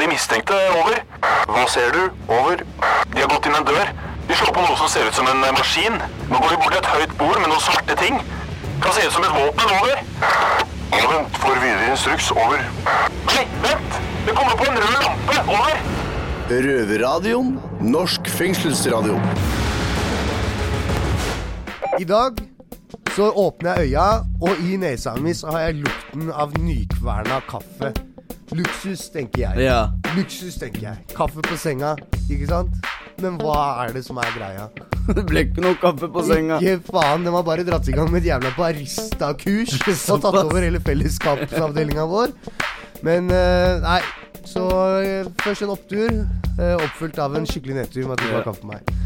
de mistenkte. Over. Hva ser du? Over. De har gått inn en dør. De slår på noe som ser ut som en eh, maskin. Nå går de bort til et høyt bord med noen svarte ting. Kan se ut som et våpen. Over. Ja, vent. Får videre instruks. Over. Nei, vent! Det kommer på en rød lampe. Over. Røverradioen. Norsk fengselsradio. I dag så åpner jeg øya, og i nesa mi har jeg lukten av nykverna kaffe. Luksus, tenker jeg. Ja. Luksus, tenker jeg. Kaffe på senga, ikke sant? Men hva er det som er greia? Det ble ikke noe kaffe på senga. Ikke faen, de har bare dratt i gang med et jævla barista-kurs og tatt over hele fellesskapsavdelinga vår. Men eh, nei, så eh, først en opptur, eh, oppfulgt av en skikkelig nedtur med at du Ja. har kaffe med meg.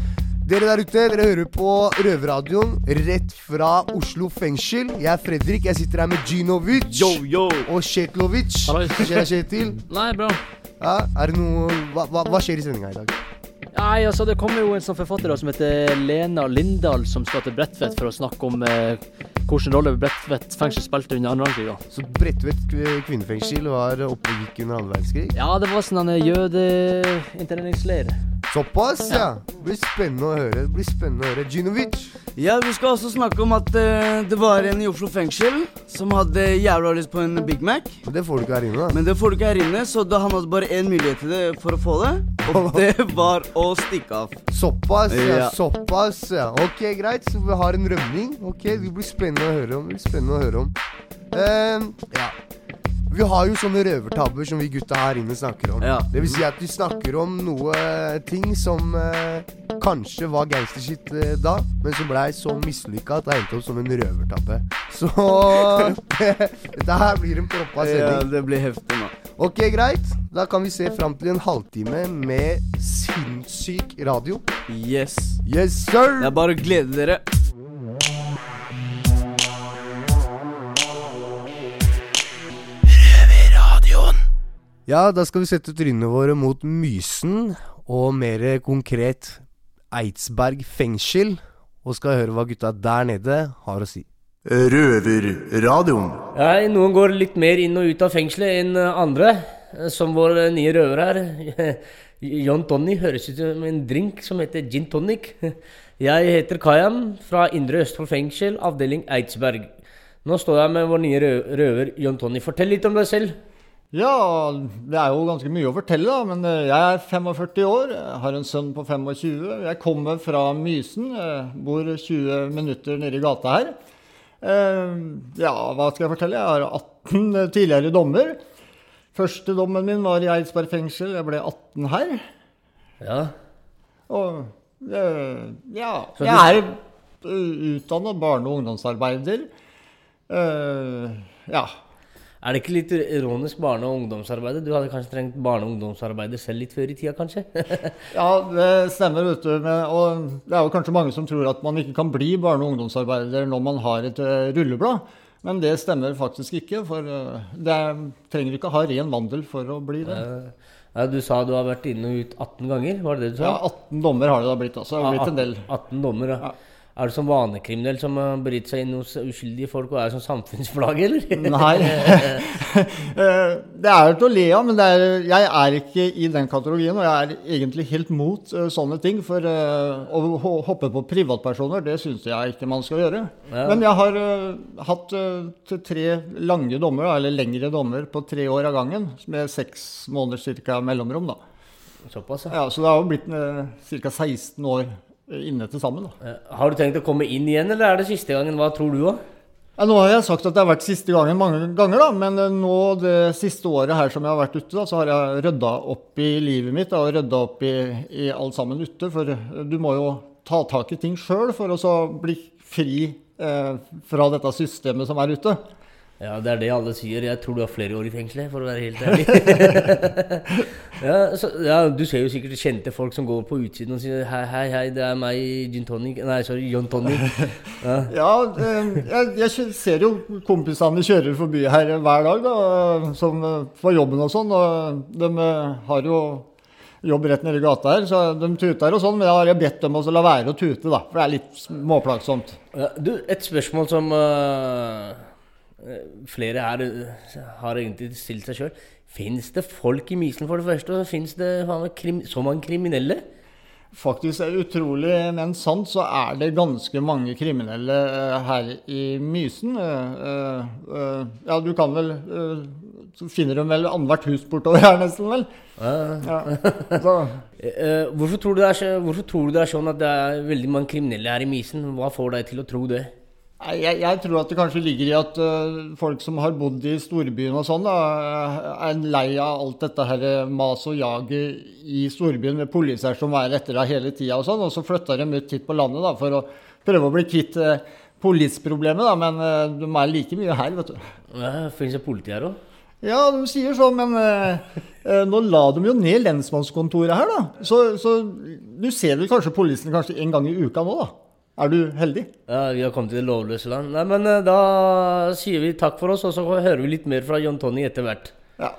Dere der ute, dere hører på Røverradioen rett fra Oslo fengsel. Jeg er Fredrik, jeg sitter her med Ginovic Yo, yo. og. Hva skjer, Kjetil? Nei, bra. Ja, er det noe Hva, hva, hva skjer i sendinga i dag? Nei, altså Det kommer jo en sånn forfatter da, som heter Lena Lindahl, som skal til Bredtvet for å snakke om eh, hvilken rolle Bredtvet fengsel spilte under andre verdenskrig. da. Så Bredtvet kvinnefengsel var oppe og gikk under andre verdenskrig? Ja, det var sånn en jødeinterneringsleir. Såpass, ja. Det blir spennende å høre. Det blir spennende å høre. Ginovic. Ja, vi skal også snakke om at uh, det var en i Oslo fengsel som hadde jævla lyst på en Big Mac. Men det får du ikke her inne, da. Men det får du ikke her inne, så da han hadde bare én mulighet til det for å få det. Og det var å stikke av. Såpass, ja. Ja. Såpass, ja. Ok, greit. Så vi har en rømning. Ok, Det blir spennende å høre om. Det blir spennende å høre om. Uh, ja. Vi har jo sånne røvertabber som vi gutta her inne snakker om. Ja. Det vil si at vi snakker om noe eh, ting som eh, kanskje var gangstershit eh, da, men som blei så mislykka at det endte opp som en røvertabbe. Så dette her blir en proppa sending. Ja, det blir heftig nå. Ok, greit. Da kan vi se fram til en halvtime med sinnssyk radio. Yes. Yes, sir! Det er bare å glede dere. Ja, da skal vi sette trynene våre mot Mysen, og mer konkret Eidsberg fengsel, og skal høre hva gutta der nede har å si. Røverradioen. Nei, noen går litt mer inn og ut av fengselet enn andre. Som vår nye røver her. John Tony høres ut som en drink som heter gin tonic. Jeg heter Kayan fra Indre Østfold fengsel, avdeling Eidsberg. Nå står jeg med vår nye røver John Tony. Fortell litt om deg selv. Ja, det er jo ganske mye å fortelle, da. Men eh, jeg er 45 år, har en sønn på 25. Jeg kommer fra Mysen, eh, bor 20 minutter nede i gata her. Eh, Ja, hva skal jeg fortelle? Jeg har 18 tidligere dommer. Første dommen min var i Eidsberg fengsel. Jeg ble 18 her. Ja. Og ja, jeg er utdanna barne- og ungdomsarbeider. Ja. Er det ikke litt ironisk barne- og ungdomsarbeider? Du hadde kanskje trengt barne- og ungdomsarbeider selv litt før i tida, kanskje? Ja, det stemmer, vet du. Men, og det er jo kanskje mange som tror at man ikke kan bli barne- og ungdomsarbeider når man har et uh, rulleblad. Men det stemmer faktisk ikke, for uh, det er, trenger ikke ha ren vandel for å bli det. ja, du sa du har vært inne og ut 18 ganger, var det det du sa? Ja, 18 dommer har det da blitt, altså. Det har blitt en del. 18 dommer, ja. Er du som vanekriminell som bryter seg inn hos uskyldige folk og er som samfunnsplage, eller? Nei. Eh, det er til å le av, men er, jeg er ikke i den kategorien. Og jeg er egentlig helt mot eh, sånne ting. For eh, å hoppe på privatpersoner, det syns jeg ikke man skal gjøre. Ja. Men jeg har hatt tre lange dommer, eller lengre dommer, på tre år av gangen. Med seks måneder cirka mellomrom. da. Såpass, ja. Ja, så det har jo blitt ca. 16 år inne til sammen. da. Eh, Har du tenkt å komme inn igjen, eller er det siste gangen? Hva tror du òg? Ja, nå har jeg sagt at det har vært siste gangen mange ganger, da, men eh, nå det siste året her som jeg har vært ute, da, så har jeg rydda opp i livet mitt da, og rydda opp i, i alt sammen ute. For eh, du må jo ta tak i ting sjøl for å så bli fri eh, fra dette systemet som er ute. Ja, det er det alle sier. Jeg tror du har flere år i fengselet, for å være helt ærlig. ja, så, ja, du ser jo sikkert kjente folk som går på utsiden og sier hei, hei, hei, det er meg, gin tonic Nei, sorry, John Tonic. Ja. Ja, eh, jeg, jeg ser jo kompisene kjører forbi her hver dag, da, som får jobben og sånn. Og de eh, har jo jobb rett nede i gata her, så de tuter og sånn. Men da har jeg bedt dem også la være å tute, da, for det er litt småplagsomt. Ja, du, et spørsmål som øh, flere her øh, har egentlig stilt seg sjøl. Fins det folk i Mysen, for det første? Og fins det faen så mange kriminelle? Faktisk er utrolig, men sant, så er det ganske mange kriminelle eh, her i Mysen. Eh, eh, eh, ja, du kan vel eh, Så finner de vel annethvert hus bortover her, nesten, vel? Ja. Eh, eh, hvorfor, tror du det er hvorfor tror du det er sånn at det er veldig mange kriminelle her i Mysen? Hva får deg til å tro det? Jeg, jeg tror at det kanskje ligger i at uh, folk som har bodd i storbyen og sånn, da, er lei av alt dette her mas og jaget i storbyen med poliser som er etter deg hele tida og sånn, og så flytter de ut hit på landet da, for å prøve å bli kvitt uh, polisproblemet, da, men uh, de er like mye her, vet du. Ja, Fins det politi her òg? Ja, de sier sånn, men øh, nå la de jo ned lensmannskontoret her, da. Så, så du ser vel kanskje politiet kanskje en gang i uka nå, da. Er du heldig? Ja, vi har kommet til det lovløse land. Nei, men eh, da sier vi takk for oss, og så hører vi litt mer fra John Tony etter hvert. Ja.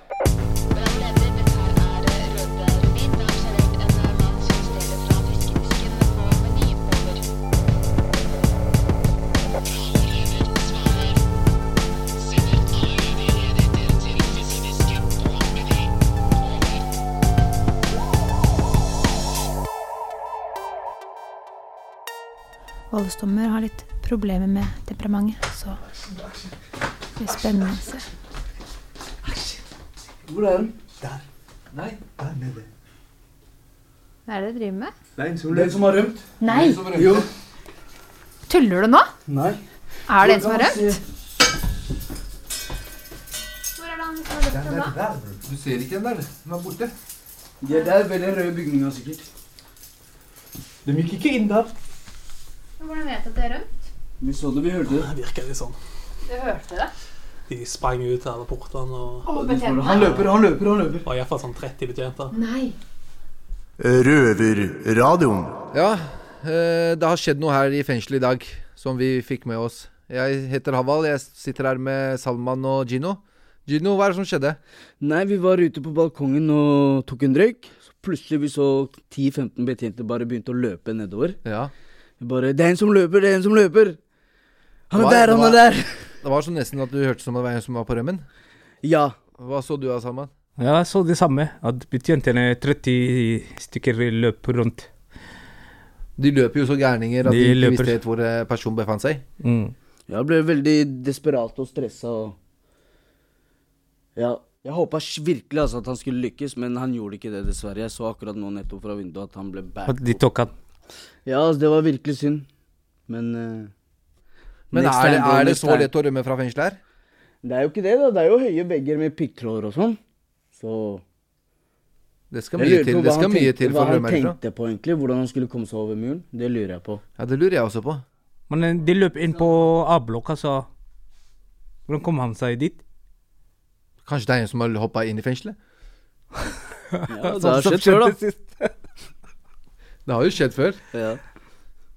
Voldsdommer har litt problemer med temperamentet, så det blir spennende å se. Hvor er den? Nei, der nede. Hva er det du driver med? Den som har rømt? Nei! Jo. Tuller du nå? Nei. Er det en som har rømt? Hvor er det han som har rømt den da? der. Du ser ikke den der. Den er borte. Det er der ved den røde bygninga, sikkert. De gikk ikke inn der. Hvordan vet du at det er rømt? Vi så det, vi hørte det. Det virker litt sånn. Du hørte det? De sprang ut av portene og Og Han løper, han løper, han løper. var iallfall sånn 30 betjenter. Nei. Røverradioen. Ja, eh, det har skjedd noe her i fengselet i dag som vi fikk med oss. Jeg heter Haval, jeg sitter her med Salman og Gino. Gino, hva er det som skjedde? Nei, vi var ute på balkongen og tok en røyk. Så plutselig vi så 10-15 betjenter bare begynte å løpe nedover. Ja, bare 'Det er en som løper! Det er en som løper!' Han er der, han er der! Det var så nesten at du hørte som det var en som var på rømmen. Ja. Hva så du av sammen? Ja, jeg så det samme. At betjentene 30 stykker løp rundt. De løper jo så gærninger at de, De ikke visste helt hvor eh, personen befant seg. Mm. Jeg ble veldig desperat og stressa og Ja. Jeg håpa virkelig altså at han skulle lykkes, men han gjorde ikke det, dessverre. Jeg så akkurat nå nettopp fra vinduet at han ble At de tok han. Ja, altså, det var virkelig synd. Men uh, Men er det, er det så lett å rømme fra fengselet her? Det er jo ikke det, da. Det er jo høye vegger med piggtråder og sånn. Så Det skal mye til, hva det skal mye til for Hva å han rømme herfra. tenkte på, egentlig. Hvordan han skulle komme seg over muren. Det lurer jeg på. Ja, det lurer jeg også på. Men eh, de løp inn på A-blokka, så Hvordan kom han seg dit? Kanskje det er en som har hoppa inn i fengselet? Ja, det har skjedd før, da. Det har jo skjedd før. Ja.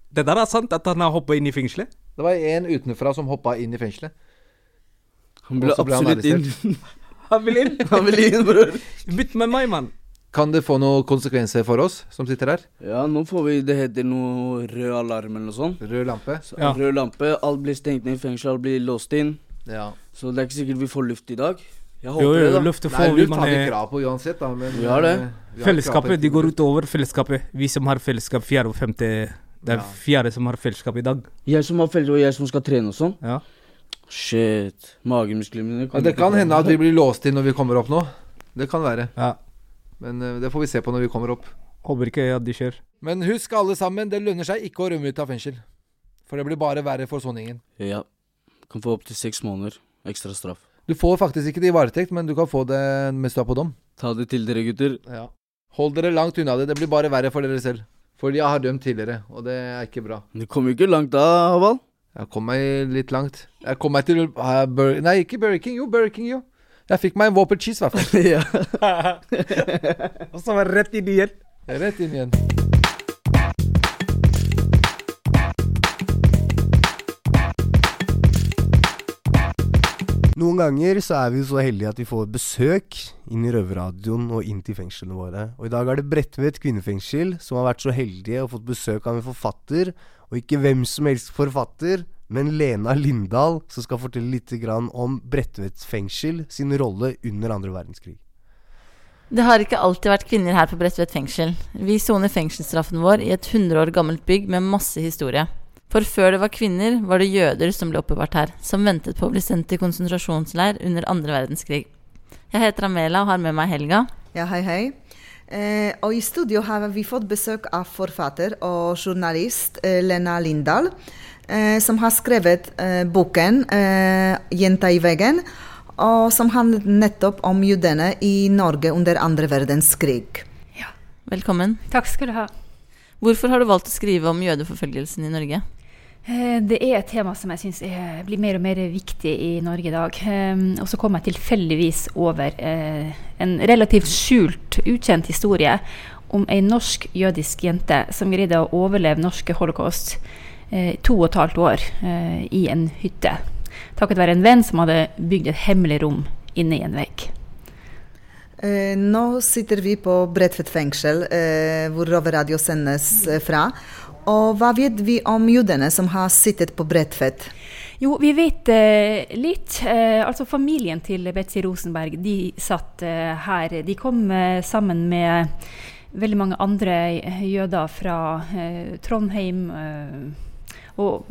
Det der er sant, at han har hoppa inn i fengselet? Det var en utenfra som hoppa inn i fengselet. Han ble absolutt inn. Han vil inn! Han vil inn, bror. Bytt med meg, mann. Kan det få noen konsekvenser for oss som sitter her? Ja, nå får vi Det heter noe rød alarm eller noe sånt. Rød lampe? Så Ja. Rød lampe. Alt blir stengt ned i fengsel, alt blir låst inn. Ja. Så det er ikke sikkert vi får luft i dag. Jeg Jo, håper det, jo, da. løftet Nei, får vi, luft har vi krav på uansett, da. Men Vi har det. eh, vi har fellesskapet, de går utover fellesskapet. Vi som har fellesskap fjerde og femte Det er Ja. fjerde som har fellesskap i dag. Jeg som har fellesskap, og jeg som skal trene og sånn. Ja. Shit. Magemusklene mine Ja, det kan hende at vi blir låst inn når vi kommer opp nå. Det kan være. ja. Men uh, det får vi se på når vi kommer opp. Håper ikke at de skjer. Men husk alle sammen, det lønner seg ikke å rømme ut av fengsel. For det blir bare verre for soningen. Ja. Kan få opptil seks måneder ekstra straff. Du får faktisk ikke det i varetekt, men du kan få det mens du er på dom. Ta det til dere, gutter. Ja. Hold dere langt unna det. Det blir bare verre for dere selv. Fordi jeg har dømt tidligere, og det er ikke bra. Du kom jo ikke langt da, Havald. Jeg kom meg litt langt. Jeg kom meg til uh, Bur Nei, ikke Burger King. Jo, Burger King, jo. Jeg fikk meg en Whopper cheese, i hvert fall. ja. Og så var det rett inn igjen. Rett inn igjen. Noen ganger så er vi så heldige at vi får besøk inn i Røverradioen og inn til fengslene våre. Og i dag er det Bredtvet kvinnefengsel som har vært så heldige og fått besøk av en forfatter. Og ikke hvem som helst forfatter, Men Lena Lindahl som skal fortelle litt om Bredtvet fengsel sin rolle under andre verdenskrig. Det har ikke alltid vært kvinner her på Bredtvet fengsel. Vi soner fengselsstraffen vår i et 100 år gammelt bygg med masse historie. For før det var kvinner, var det jøder som ble oppbevart her, som ventet på å bli sendt til konsentrasjonsleir under andre verdenskrig. Jeg heter Amela og har med meg Helga. Ja, hei, hei. Eh, og I studio har vi fått besøk av forfatter og journalist eh, Lena Lindahl, eh, som har skrevet eh, boken eh, 'Jenta i veggen', og som handlet nettopp om jødene i Norge under andre verdenskrig. Ja. Velkommen. Takk skal du ha. Hvorfor har du valgt å skrive om jødeforfølgelsen i Norge? Eh, Det er et tema som jeg syns blir mer og mer viktig i Norge i dag. Eh, Og så kom jeg tilfeldigvis over eh, en relativt skjult, ukjent historie om ei norsk jødisk jente som greide å overleve norske holocaust eh, to og et halvt år i en hytte. Takket være en venn som hadde bygd et hemmelig rom inne i en vegg. Nå sitter vi på Bredtvet fengsel, hvor Rover Radio sendes fra. Og hva vet vi om jødene som har sittet på Bredtvet? Jo, vi vet eh, litt. Eh, altså Familien til Betzy Rosenberg de satt eh, her. De kom eh, sammen med veldig mange andre eh, jøder fra eh, Trondheim og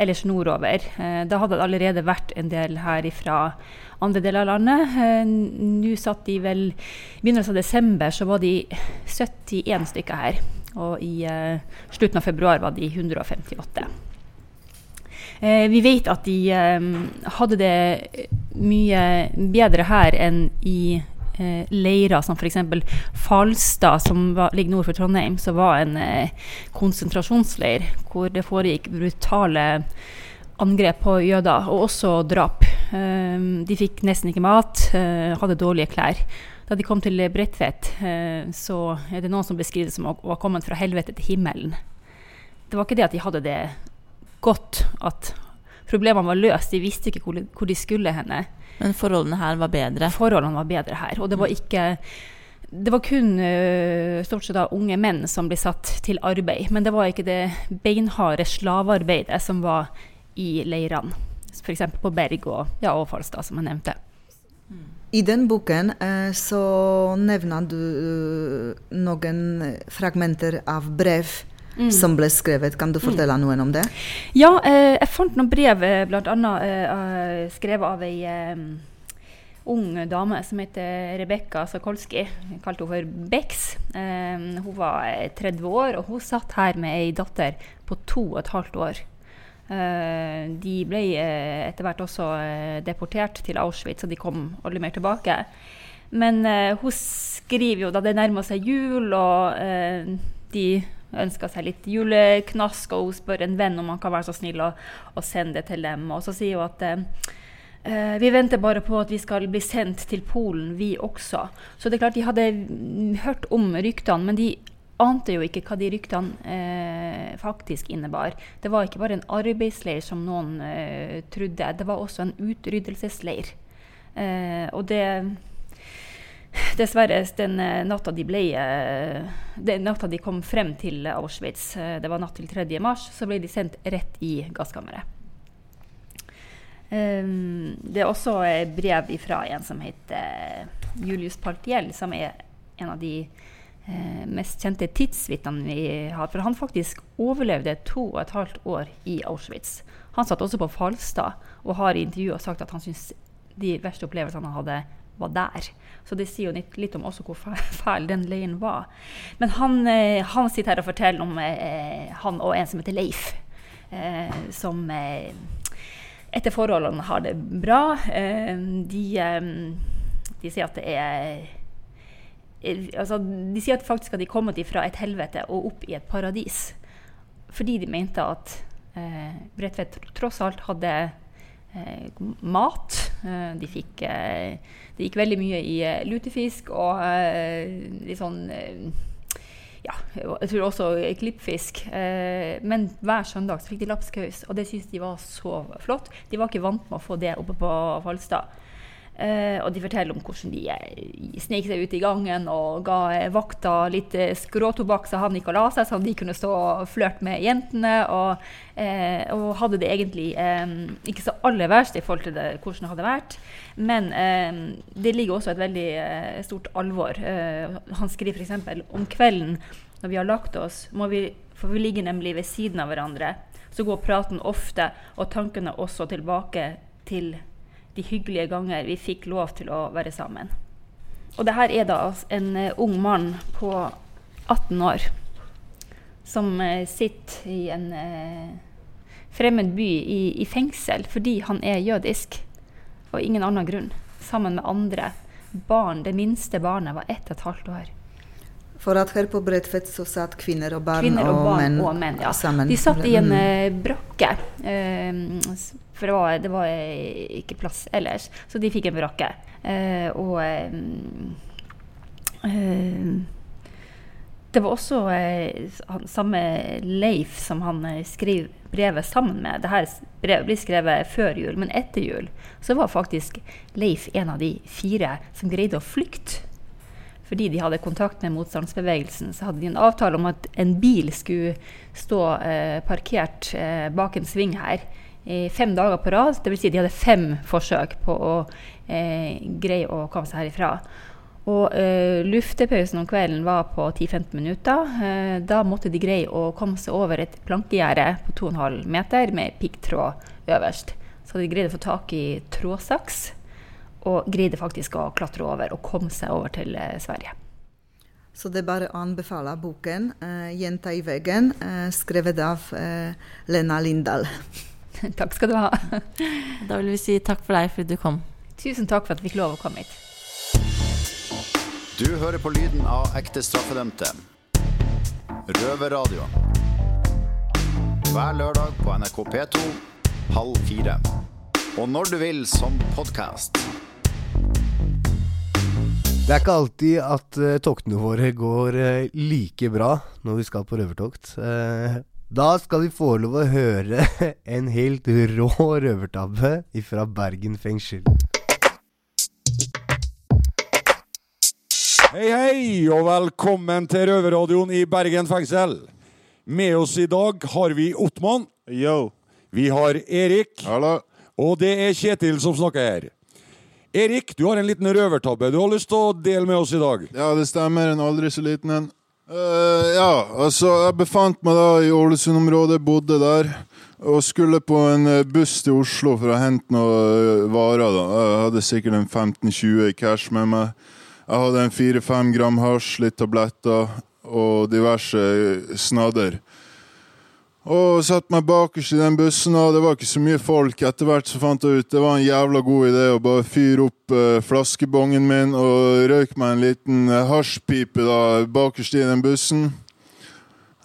ellers nordover. Da hadde det allerede vært en del her fra andre deler av landet. Nå satt de vel I begynnelsen av desember så var de 71 stykker her. Og i eh, slutten av februar var de 158. Eh, vi vet at de eh, hadde det mye bedre her enn i eh, leirer som f.eks. Falstad, som var, ligger nord for Trondheim, som var en eh, konsentrasjonsleir hvor det foregikk brutale angrep på jøder, og også drap. Eh, de fikk nesten ikke mat, eh, hadde dårlige klær. Da de kom til Bredtvet, eh, så er det noen som beskriver det som å ha kommet fra helvete til himmelen. Det var ikke det at de hadde det godt, at problemene var løst. De visste ikke hvor, hvor de skulle henne. Men forholdene her var bedre? Forholdene var bedre her. Og det var ikke det var kun øh, stort sett da unge menn som ble satt til arbeid. Men det var ikke det beinharde slavearbeidet som var i leirene. F.eks. på Berg og, ja, og Falstad, som jeg nevnte. I den boken eh, så nevner du eh, noen fragmenter av brev Mm. som ble skrevet. Kan du fortelle noen om det? Ja, eh, jeg fant noen brev, bl.a. Eh, skrevet av ei ung dame som heter Rebekka Sokolski. Jeg kalte henne for Bex. Hun var eh, 30 år, og hun satt her med ei datter på to og et halvt år. Eh, de ble eh, etter hvert også eh, deportert til Auschwitz, og de kom aldri mer tilbake. Men hun skriver jo da det nærmer seg jul, og de ønsker seg litt juleknask, og hun spør en venn om han kan være så snill å, å sende det til dem. Og så sier hun at vi venter bare på at vi skal bli sendt til Polen, vi også. Så det er klart de hadde mm, hørt om ryktene, men de ante jo ikke hva de ryktene eh, faktisk innebar. Det var ikke bare en arbeidsleir som noen eh, trodde, det var også en utryddelsesleir. Eh, og det Dessverre, den eh, natta de ble eh, den natta de kom frem til Auschwitz, eh, det var natt til 3. mars, så ble de sendt rett i gasskammeret. Det er også brev fra en som heter Julius Partiell, som er en av de mest kjente tidsvitnene vi har. For han faktisk overlevde to og et halvt år i Auschwitz. Han satt også på Falstad og har i intervjuet sagt at han syntes de verste opplevelsene han hadde, var der. Så det sier jo litt, litt om også hvor fæl, den leiren var. Men han, eh, han sitter her og forteller om eh, han og en som heter Leif, eh, som eh, etter forholdene har det bra. Eh, de, eh, de sier at det er eh, altså, De sier at faktisk at de kommet fra et helvete og opp i et paradis. Fordi de mente at eh, Bredtvet tross alt hadde eh, mat. Eh, de fikk eh, Det gikk veldig mye i eh, lutefisk og eh, litt sånn eh, ja, jeg tror også klippfisk. Eh, men hver søndag så fikk de lapskaus, og det syntes de var så flott. De var ikke vant med å få det oppe på Falstad. Eh, og de forteller om hvordan de eh, snek seg ut i gangen og ga eh, vakta litt eh, skråtobakk så han gikk og la seg, så de kunne stå og flørte med jentene. Og, eh, og hadde det egentlig eh, ikke så aller verst i forhold til det, hvordan det hadde vært. Men det ligger også et veldig stort alvor. Han skriver f.eks. om kvelden når vi har lagt oss, må vi, for vi ligger nemlig ved siden av hverandre, så går praten ofte, og tankene også tilbake til de hyggelige ganger vi fikk lov til å være sammen. Og det her er da en eh, ung mann på 18 år som eh, sitter i en eh, fremmed by i, i fengsel fordi han er jødisk, og ingen annen grunn, sammen med andre barn. Det minste barnet var ett og et halvt år. For at her på Bredtvet så satt kvinner og barn, Kvinner og, og, barn menn, og menn. Ja. sammen. De satt i en Mm. eh, brakke, eh, for det var, det var eh, ikke plass ellers. Så de fikk en brakke. Og det var også eh, samme Leif som han skrev brevet sammen med. Dette brevet blir skrevet før jul, men etter jul så var faktisk Leif en av de fire som greide å flykte fordi de hadde kontakt med motstandsbevegelsen, så hadde de en avtale om at en bil skulle stå eh, parkert eh, bak en sving her i fem dager på rad. Dvs. Si de hadde fem forsøk på å eh, greie å komme seg herifra. Og eh, luftepausen om kvelden var på 10-15 minutter. Eh, da måtte de greie å komme seg over et plankegjerde på 2,5 meter med piggtråd øverst. Så hadde de greid å få tak i trådsaks og greide faktisk å klatre over og komme seg over til eh, Sverige. Så det er bare å anbefale boken eh, 'Jenta i veggen', eh, skrevet av eh, Lena Lindahl. takk skal du ha. Da vil vi si takk for deg for at du kom. Tusen takk for at vi fikk lov å komme hit. Du hører på lyden av ekte straffedømte. Røverradio. Hver lørdag på NRK P2 halv fire. Og når du vil som podkast. Det er ikke alltid at uh, toktene våre går uh, like bra når vi skal på røvertokt. Uh, da skal vi få lov å høre en helt rå røvertabbe fra Bergen fengsel. Hei, hei, og velkommen til Røverradioen i Bergen fengsel. Med oss i dag har vi Ottmann. Yo. Vi har Erik. Og det er Kjetil som snakker her. Erik, du har en liten røvertabbe du har lyst til å dele med oss i dag. Ja, det stemmer. En aldri så liten en. Uh, ja, altså, jeg befant meg da i Ålesund-området, bodde der. Og skulle på en eh, buss til Oslo for å hente noe eh, varer. da. Jeg hadde sikkert en 15-20 i cash med meg. Jeg hadde en 4-5 gram hasj, litt tabletter og diverse snadder. Og satt meg bakerst i den bussen, og det var ikke så mye folk. Etter hvert så fant jeg ut det var en jævla god idé å bare fyre opp uh, flaskebongen min og røyke meg en liten uh, hasjpipe da, bakerst i den bussen.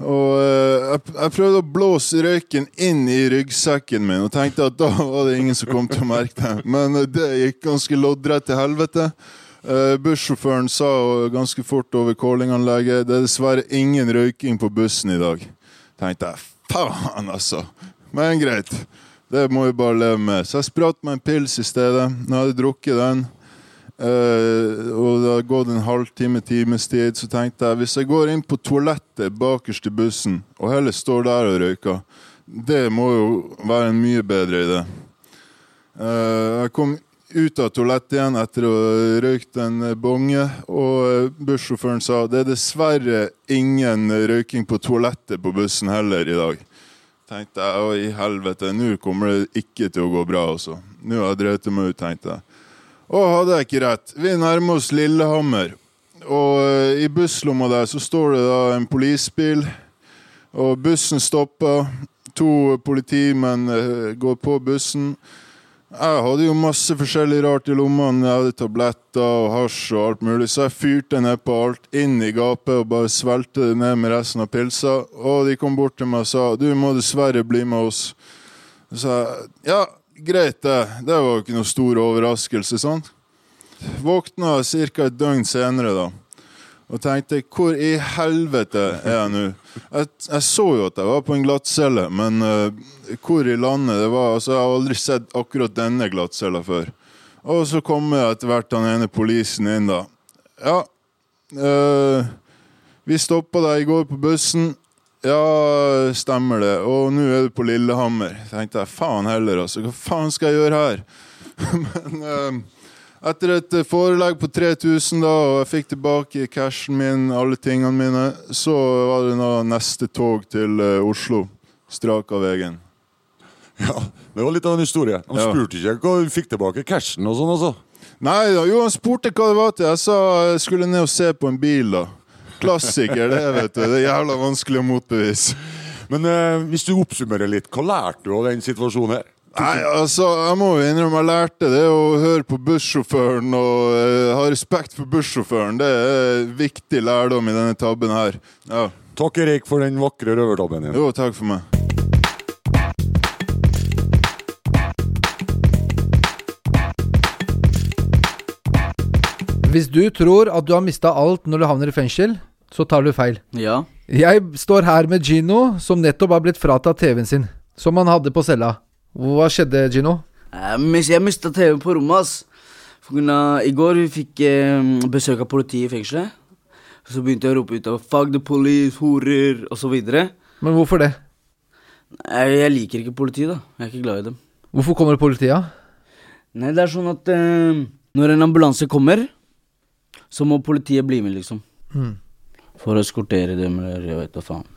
Og uh, jeg, jeg prøvde å blåse røyken inn i ryggsekken min og tenkte at da var det ingen som kom til å merke det. Men det gikk ganske loddrett til helvete. Uh, Bussjåføren sa ganske fort over callinganlegget det er dessverre ingen røyking på bussen i dag. Tenkte jeg faen, altså. Men greit. Det må vi bare leve med. Så jeg spratt meg en pils i stedet. Når jeg hadde drukket den, eh, og det hadde gått en halvtime, times tid, så tenkte jeg hvis jeg går inn på toalettet bakerst i bussen, og heller står der og røyker, det må jo være en mye bedre idé. Uh, jeg kom ut av toalettet igjen etter å ha røykt en bonge, og eh, bussjåføren sa det er dessverre ingen røyking på toalettet på bussen heller i dag. Tenkte jeg, i helvete, nå kommer det ikke til å gå bra, altså. Nå har jeg drevet meg ut, tenkte jeg. Og hadde jeg ikke rett. Vi nærmer oss Lillehammer. Og eh, i busslomma der så står det da en politibil, og bussen stopper. To politimenn eh, går på bussen. Jeg hadde jo masse forskjellig rart i lommene. Jeg hadde tabletter og hasj og alt mulig, så jeg fyrte ned på alt, inn i gapet og bare svelgte det ned med resten av pilsa. Og de kom bort til meg og sa du må dessverre bli med oss. Så jeg ja, greit det. Det var jo ikke noe stor overraskelse, sant? Våkna ca. et døgn senere, da. Og tenkte hvor i helvete er jeg nå? Jeg, jeg så jo at jeg var på en glattcelle, men uh, hvor i landet det var altså Jeg har aldri sett akkurat denne glattcella før. Og så kommer etter hvert han ene politien inn, da. Ja, uh, vi stoppa deg i går på bussen. Ja, stemmer det. Og nå er du på Lillehammer. Tenkte jeg faen heller, altså. Hva faen skal jeg gjøre her? Men eh, etter et eh, forelegg på 3000, da, og jeg fikk tilbake cashen min, alle tingene mine, så var det da neste tog til eh, Oslo. Strak av veien. Ja, det var litt av en historie. Han Ja. spurte ikke hva du fikk tilbake cashen og sånn, altså. Nei da, jo, han spurte hva det var til. Jeg sa jeg skulle ned og se på en bil, da. Klassiker, det, vet du. Det er jævla vanskelig å motbevise. Men eh, hvis du oppsummerer litt, hva lærte du av den situasjonen her? Nei, altså, jeg må jo innrømme jeg lærte det å høre på bussjåføren og uh, ha respekt for bussjåføren. Det er viktig lærdom i denne tabben her. Ja. Takk, Erik, for den vakre røvertabben din. Jo, takk for meg. Hvis du tror at du har mista alt når du havner i fengsel, så tar du feil. Ja. Jeg står her med Gino, som nettopp har blitt fratatt TV-en sin. Som han hadde på cella. Hva skjedde, Gino? Jeg, mis mista TV-en på rommet, ass. For grunn av, I går vi fikk eh, besøk av politiet i fengselet. Så begynte jeg å rope ut av 'fuck the police', horer osv. Men hvorfor det? Jeg, jeg liker ikke politiet, da. Jeg er ikke glad i dem. Hvorfor kommer politiet? Nei, det er sånn at eh, når en ambulanse kommer, så må politiet bli med, liksom. Mm. For å eskortere dem, eller jeg vet da faen.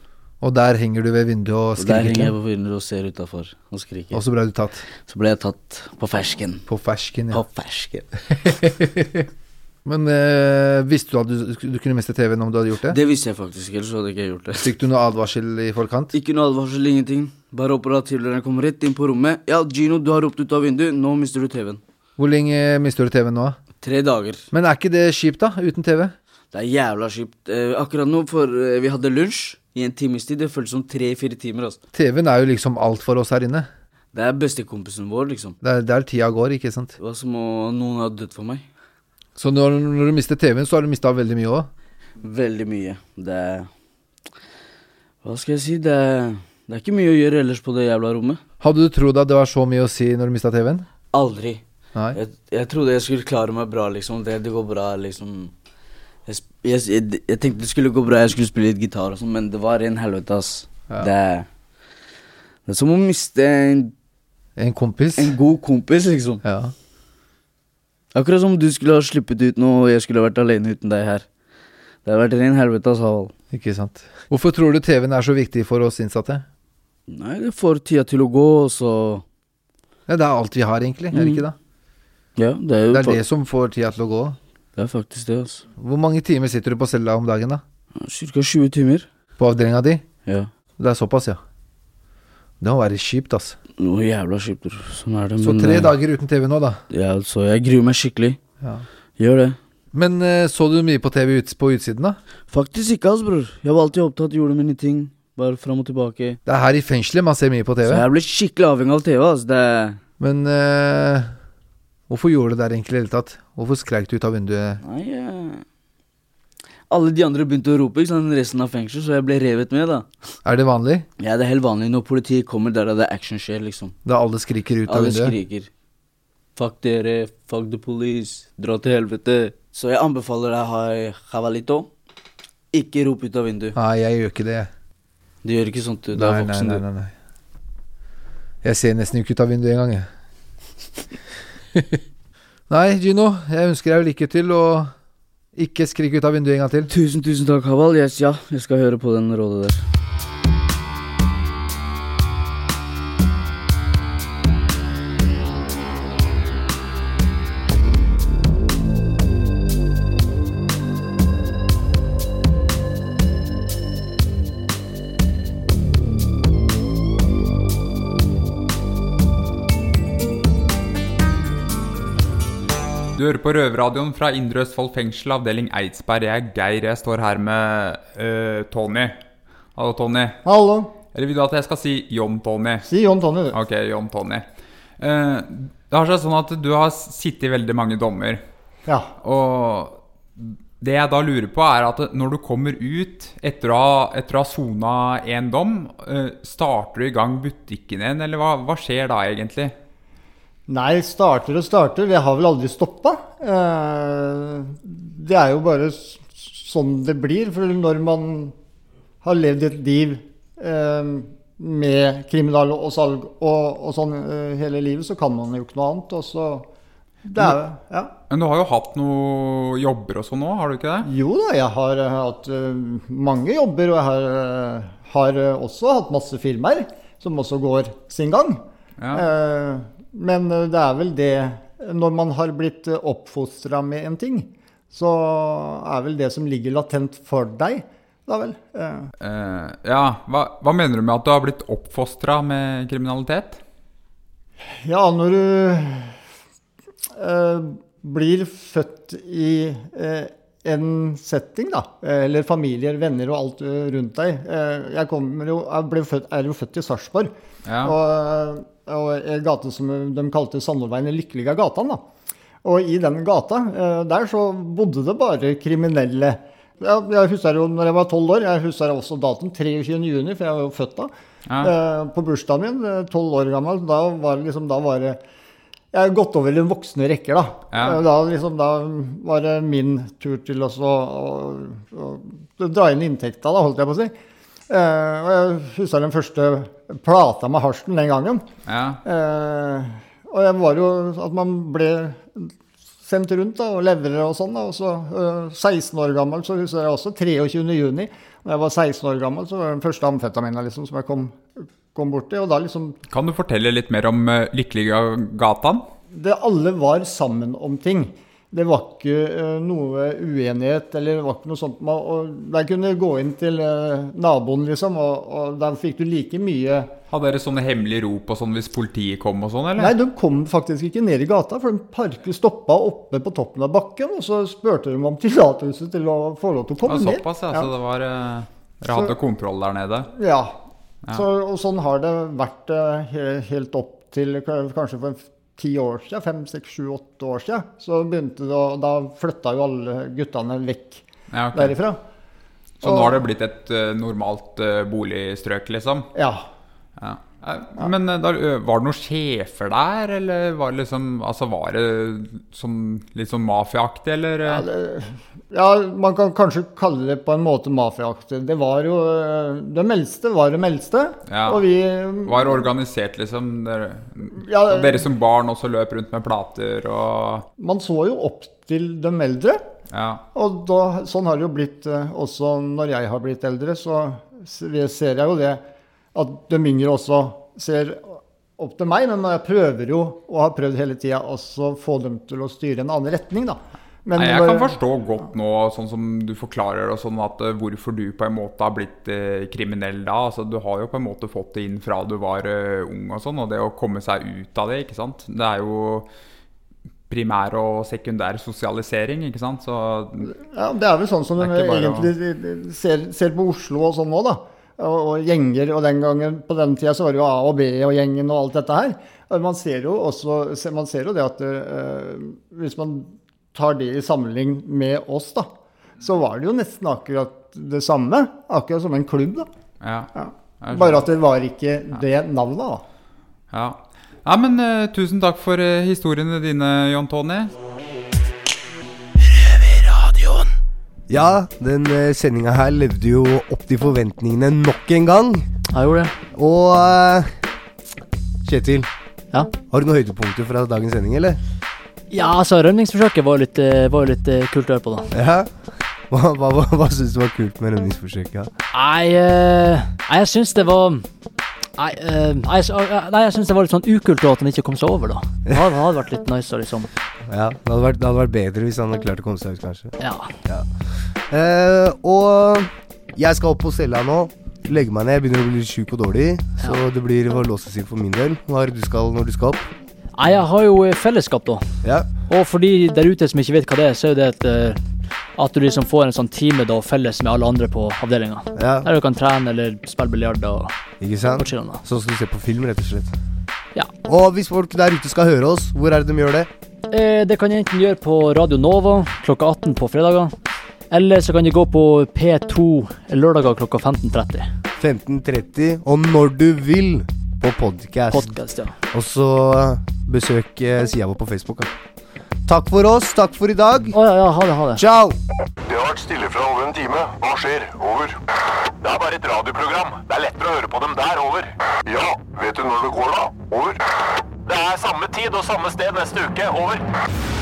Og der henger du ved vinduet og Og der henger jeg på vinduet og ser utafor og skriker. Og så ble du tatt. Så ble jeg tatt på fersken. På fersken, ja. På fersken. Men øh, visste du at du, du kunne miste TV-en om du hadde gjort det? Det visste jeg faktisk, ellers hadde jeg ikke gjort det. Fikk du noe advarsel i forkant? Ikke noe advarsel, ingenting. Bare operativlederen kom rett inn på rommet. Ja, Gino, du har ropt ut av vinduet, nå mister du TV-en. Hvor lenge mister du TV-en nå? Tre dager. Men er ikke det kjipt, da? Uten TV? Det er jævla kjipt. Eh, akkurat nå, for eh, vi hadde lunsj i en times tid. Det føltes som tre-fire timer. Altså. TV-en er jo liksom alt for oss her inne. Det er bestekompisen vår, liksom. Det er der tida går, ikke sant? Det var som om noen hadde dødd for meg. Så når, når du mister TV-en, så har du mista veldig mye òg? Veldig mye. Det er Hva skal jeg si? Det er, det er ikke mye å gjøre ellers på det jævla rommet. Hadde du trodd at det var så mye å si når du mista TV-en? Aldri. Nei. Jeg, jeg trodde jeg skulle klare meg bra, liksom. Det, det går bra, liksom. Jeg, jeg, jeg, jeg tenkte det skulle gå bra, jeg skulle spille litt gitar og sånn, men det var ren helvete, ass. Ja. Det, det er som å miste en En kompis? En god kompis, liksom. Ja. Akkurat som du skulle ha sluppet ut nå, og jeg skulle ha vært alene uten deg her. Det har vært ren helvete, ass, Havald. Ikke sant. Hvorfor tror du TV-en er så viktig for oss innsatte? Nei, det får tida til å gå, og så Ja, det er alt vi har, egentlig. Er det Mm. ikke det? Ja, det er jo Det er for... det som får tida til å gå. Det er faktisk det, altså. Hvor mange timer sitter du på cella om dagen, da? Cirka 20 timer. På avdelinga di? Ja. Det er såpass, ja. Det må være kjipt, ass. Noe jævla kjipt. bror. Sånn er det. Så tre eh, dager uten TV nå, da. Ja, altså, jeg gruer meg skikkelig. Ja. Gjør det. Men eh, så du mye på TV ut, på utsiden, da? Faktisk ikke, altså, bror. Jeg var alltid opptatt, gjorde mine ting. Bare fram og tilbake. Det er her i fengselet man ser mye på TV. Så jeg ble skikkelig avhengig av TV, altså. Det Men eh, hvorfor gjorde du det der egentlig i det hele tatt? Hvorfor skreik du ut av vinduet? Nei, eh, Alle de andre begynte å rope, ikke sant, resten av fengselet, så jeg ble revet med, da. Er det vanlig? Ja, det er helt vanlig når politiet kommer der det action skjer, liksom. Da alle skriker ut av Alle vinduet? skriker. Fuck dere, fuck the police, dra til helvete. Så jeg anbefaler deg hai javalito. Ikke rop ut av vinduet. Nei, jeg gjør ikke det. Du gjør ikke sånt, du. Du Nei, er nei, du. nei, du. nei, nei. Jeg ser nesten ikke ut av vinduet engang, jeg. nei, Gino, jeg ønsker deg lykke til, og ikke skrik ut av vinduet en gang til. Tusen, tusen takk, Haval. Yes, ja, jeg skal høre på den rådet der. Du hører på Røverradioen fra Indre Østfold fengsel, avdeling Eidsberg. Jeg er Geir. Jeg står her med uh, Tony. Hallo, Tony. Hallo. Eller vil du at jeg skal si John Tony? Si John Tony, du. Ok, John Tony. Uh, det har seg sånn at du har sittet i veldig mange dommer. Ja. Og det jeg da lurer på, er at når du kommer ut etter å ha, etter å ha sona én dom, uh, starter du i gang butikken igjen, eller hva, hva skjer da egentlig? Nei, starter og starter. Det har vel aldri stoppa. Eh, det er jo bare sånn det blir. For når man har levd et liv eh, med kriminal og salg og, og sånn eh, hele livet, så kan man jo ikke noe annet. Og så det er, ja. Men du har jo hatt noen jobber og sånn òg, har du ikke det? Jo da, jeg har hatt mange jobber, og jeg har, har også hatt masse firmaer som også går sin gang. Eh, men eh, det er vel det Når man har blitt oppfostra med en ting, så er vel det som ligger latent for deg, da vel. Eh, Eh, ja, hva, hva mener du med at du har blitt oppfostra med kriminalitet? Ja, når du eh, blir født i eh, en setting, da, eh, eller familier, venner og alt eh, rundt deg eh, Jeg, jo, jeg ble født, er jo født i Sarpsborg, Ja. og, og en gate som de kalte Sandorveien den lykkelige gatan. da. Og i den gata, eh, der så bodde det bare kriminelle. Jeg husker jo når jeg var tolv år, jeg husker også datoen 23. juni, for jeg var jo født da. Ja. Eh, på bursdagen min, eh, tolv år gammel, da var det liksom, da var det Jeg har gått over i voksne rekker, da. Ja. Da, liksom, da var det min tur til å å, å, å dra inn inntekta, da, holdt jeg på å si. Eh, jeg husker den første plata med Harsten den gangen. Ja. Eh, og jeg var jo at man ble sendt rundt da, og leverer og sånn. da, og så eh, 16 år gammel, så husker jeg også 23. juni. Da jeg var 16 år gammel, så var det den første amfetamina liksom, som jeg kom, kom borti. Og da liksom Kan du fortelle litt mer om uh, Lykkeliggatan? det Alle var sammen om ting. Det var ikke eh, noe uenighet eller det var ikke noe sånt. Man, og der kunne du gå inn til eh, naboen, liksom, og, og der fikk du like mye Hadde dere sånne hemmelige rop og sånn hvis politiet kom og sånn, eller? Nei, de kom faktisk ikke ned i gata, for de parket stoppa oppe på toppen av bakken. Og så spurte de om tillatelse til å få lov til å komme ned. såpass, ja. Så det var Dere hadde Så- kontroll der nede? Ja. Ja. Så, og sånn har det vært eh, helt opp til kanskje for ti år siden, fem, seks, sju, åtte år siden. Så begynte det å Da flytta jo alle guttene vekk Ja, okay. derifra. Så nå har det blitt et uh, normalt uh, boligstrøk, liksom? Ja. Ja. Eh, Men eh, da, var det noen sjefer der, eller var det liksom Altså var det sånn, litt sånn mafiaaktig, eller? Ja, det, ja, man kan kanskje kalle det på en måte mafiaaktig. Det var jo De eldste var det eldste, Ja. Og vi Var organisert, liksom? Dere, Ja, dere som barn også løp rundt med plater og Man så jo opp til de eldre. Ja. Og da, sånn har det jo blitt også når jeg har blitt eldre. Så ser jeg jo det at de yngre også ser opp til meg. Men jeg prøver jo, og har prøvd hele tida, også få dem til å styre en annen retning, da. Men Nei, jeg kan forstå godt nå, sånn som du forklarer det, sånn at eh, hvorfor du på en måte har blitt eh, kriminell da. Altså, du har jo på en måte fått det inn fra du var eh, ung og sånn, og det å komme seg ut av det, ikke sant. Det er jo primær og sekundær sosialisering, ikke sant. Så Ja, Det er vel sånn som ikke bare å- ser, ser på Oslo og sånn nå, da. Og, og gjenger. Og den gangen, på den tida så var det jo A og B og gjengen og alt dette her. Man ser jo også man ser jo det at uh, hvis man tar det i sammenligning med oss, da, så var det jo nesten akkurat det samme. Akkurat som en klubb, da. ja. Ja. Bare at det var ikke det navnet, da. Ja. ja, men uh, tusen takk for uh, historiene dine, John Tony. Ja, den uh, sendinga her levde jo opp til forventningene nok en gang. Jeg gjorde det. Og uh, Kjetil, Ja? har du noen høydepunkter fra dagens sending, eller? Ja, altså, rømningsforsøket var jo litt, eh, var litt uh, kult å høre på, da. Ja? Hva, hva, hva, hva syns du var kult med rømningsforsøket? Nei, uh, jeg syns det var Nei, uh, nei, jeg, s- nei, jeg syns det var litt sånn ukult at han ikke kom seg over, da. Det hadde, hadde vært litt nice, liksom. Ja, det hadde, vært, det hadde vært bedre hvis han hadde klart å komme seg ut, kanskje. Ja. Eh, og jeg skal opp på cella nå. Legge meg ned. Jeg begynner å bli litt sjuk og dårlig. Så det blir å låse seg for min del. Hva er det du skal når du skal opp? Nei, jeg har jo eh, fellesskap, da. Ja. Og for de der ute som ikke vet hva det er, så er det et, at du liksom får en sånn time da felles med alle andre på avdelinga. Ja. Der du kan trene eller spille biljard og Ikke sant? Sånn som du se på film, rett og slett. Ja. Og hvis folk der ute skal høre oss, hvor er det de gjør det? Eh, det kan jeg enten gjøre på Radio Nova klokka 18 på fredager. Eller så kan de gå på P2 lørdager klokka 15.30. 15.30, og når du vil på podcast. Podcast, ja. Og så besøk eh, sida vår på Facebook. Da. Takk for oss. Takk for i dag. Å ja, ja, ha det, ha det. Ciao. Det har vært stille fra over en time. Hva skjer? Over. Det er bare et radioprogram. Det er lettere å høre på dem der. Over. Ja, vet du når det går, da? Over. Det er samme tid og samme sted neste uke. Over.